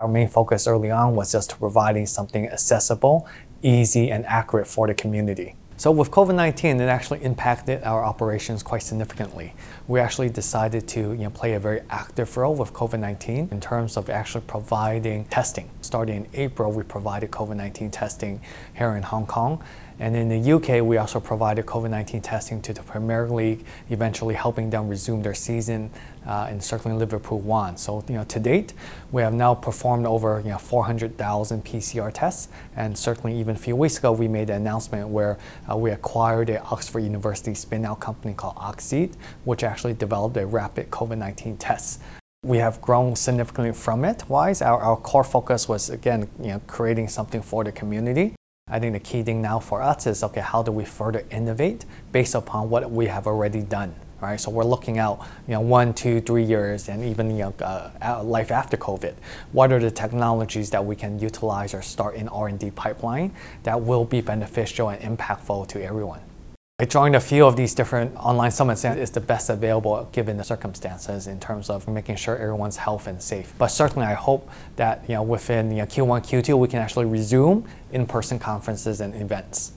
Our main focus early on was just providing something accessible, easy, and accurate for the community. So with COVID-19, it actually impacted our operations quite significantly. We actually decided to you know, play a very active role with COVID-19 in terms of actually providing testing. Starting in April, we provided COVID-19 testing here in Hong Kong. And in the UK, we also provided COVID-19 testing to the Premier League, eventually helping them resume their season uh, and certainly Liverpool won. So you know, to date, we have now performed over you know, 400,000 PCR tests, and certainly even a few weeks ago, we made an announcement where uh, we acquired an Oxford University spin-out company called Oxsed, which actually developed a rapid COVID-19 test. We have grown significantly from it. Wise, our, our core focus was again, you know, creating something for the community. I think the key thing now for us is okay, how do we further innovate based upon what we have already done? Right, so we're looking out, you know, one, two, three years, and even you know, uh, life after COVID. What are the technologies that we can utilize or start in R&D pipeline that will be beneficial and impactful to everyone? Joined a few of these different online summits it's the best available given the circumstances in terms of making sure everyone's health and safe. But certainly I hope that you know within you know, Q1, Q2 we can actually resume in-person conferences and events.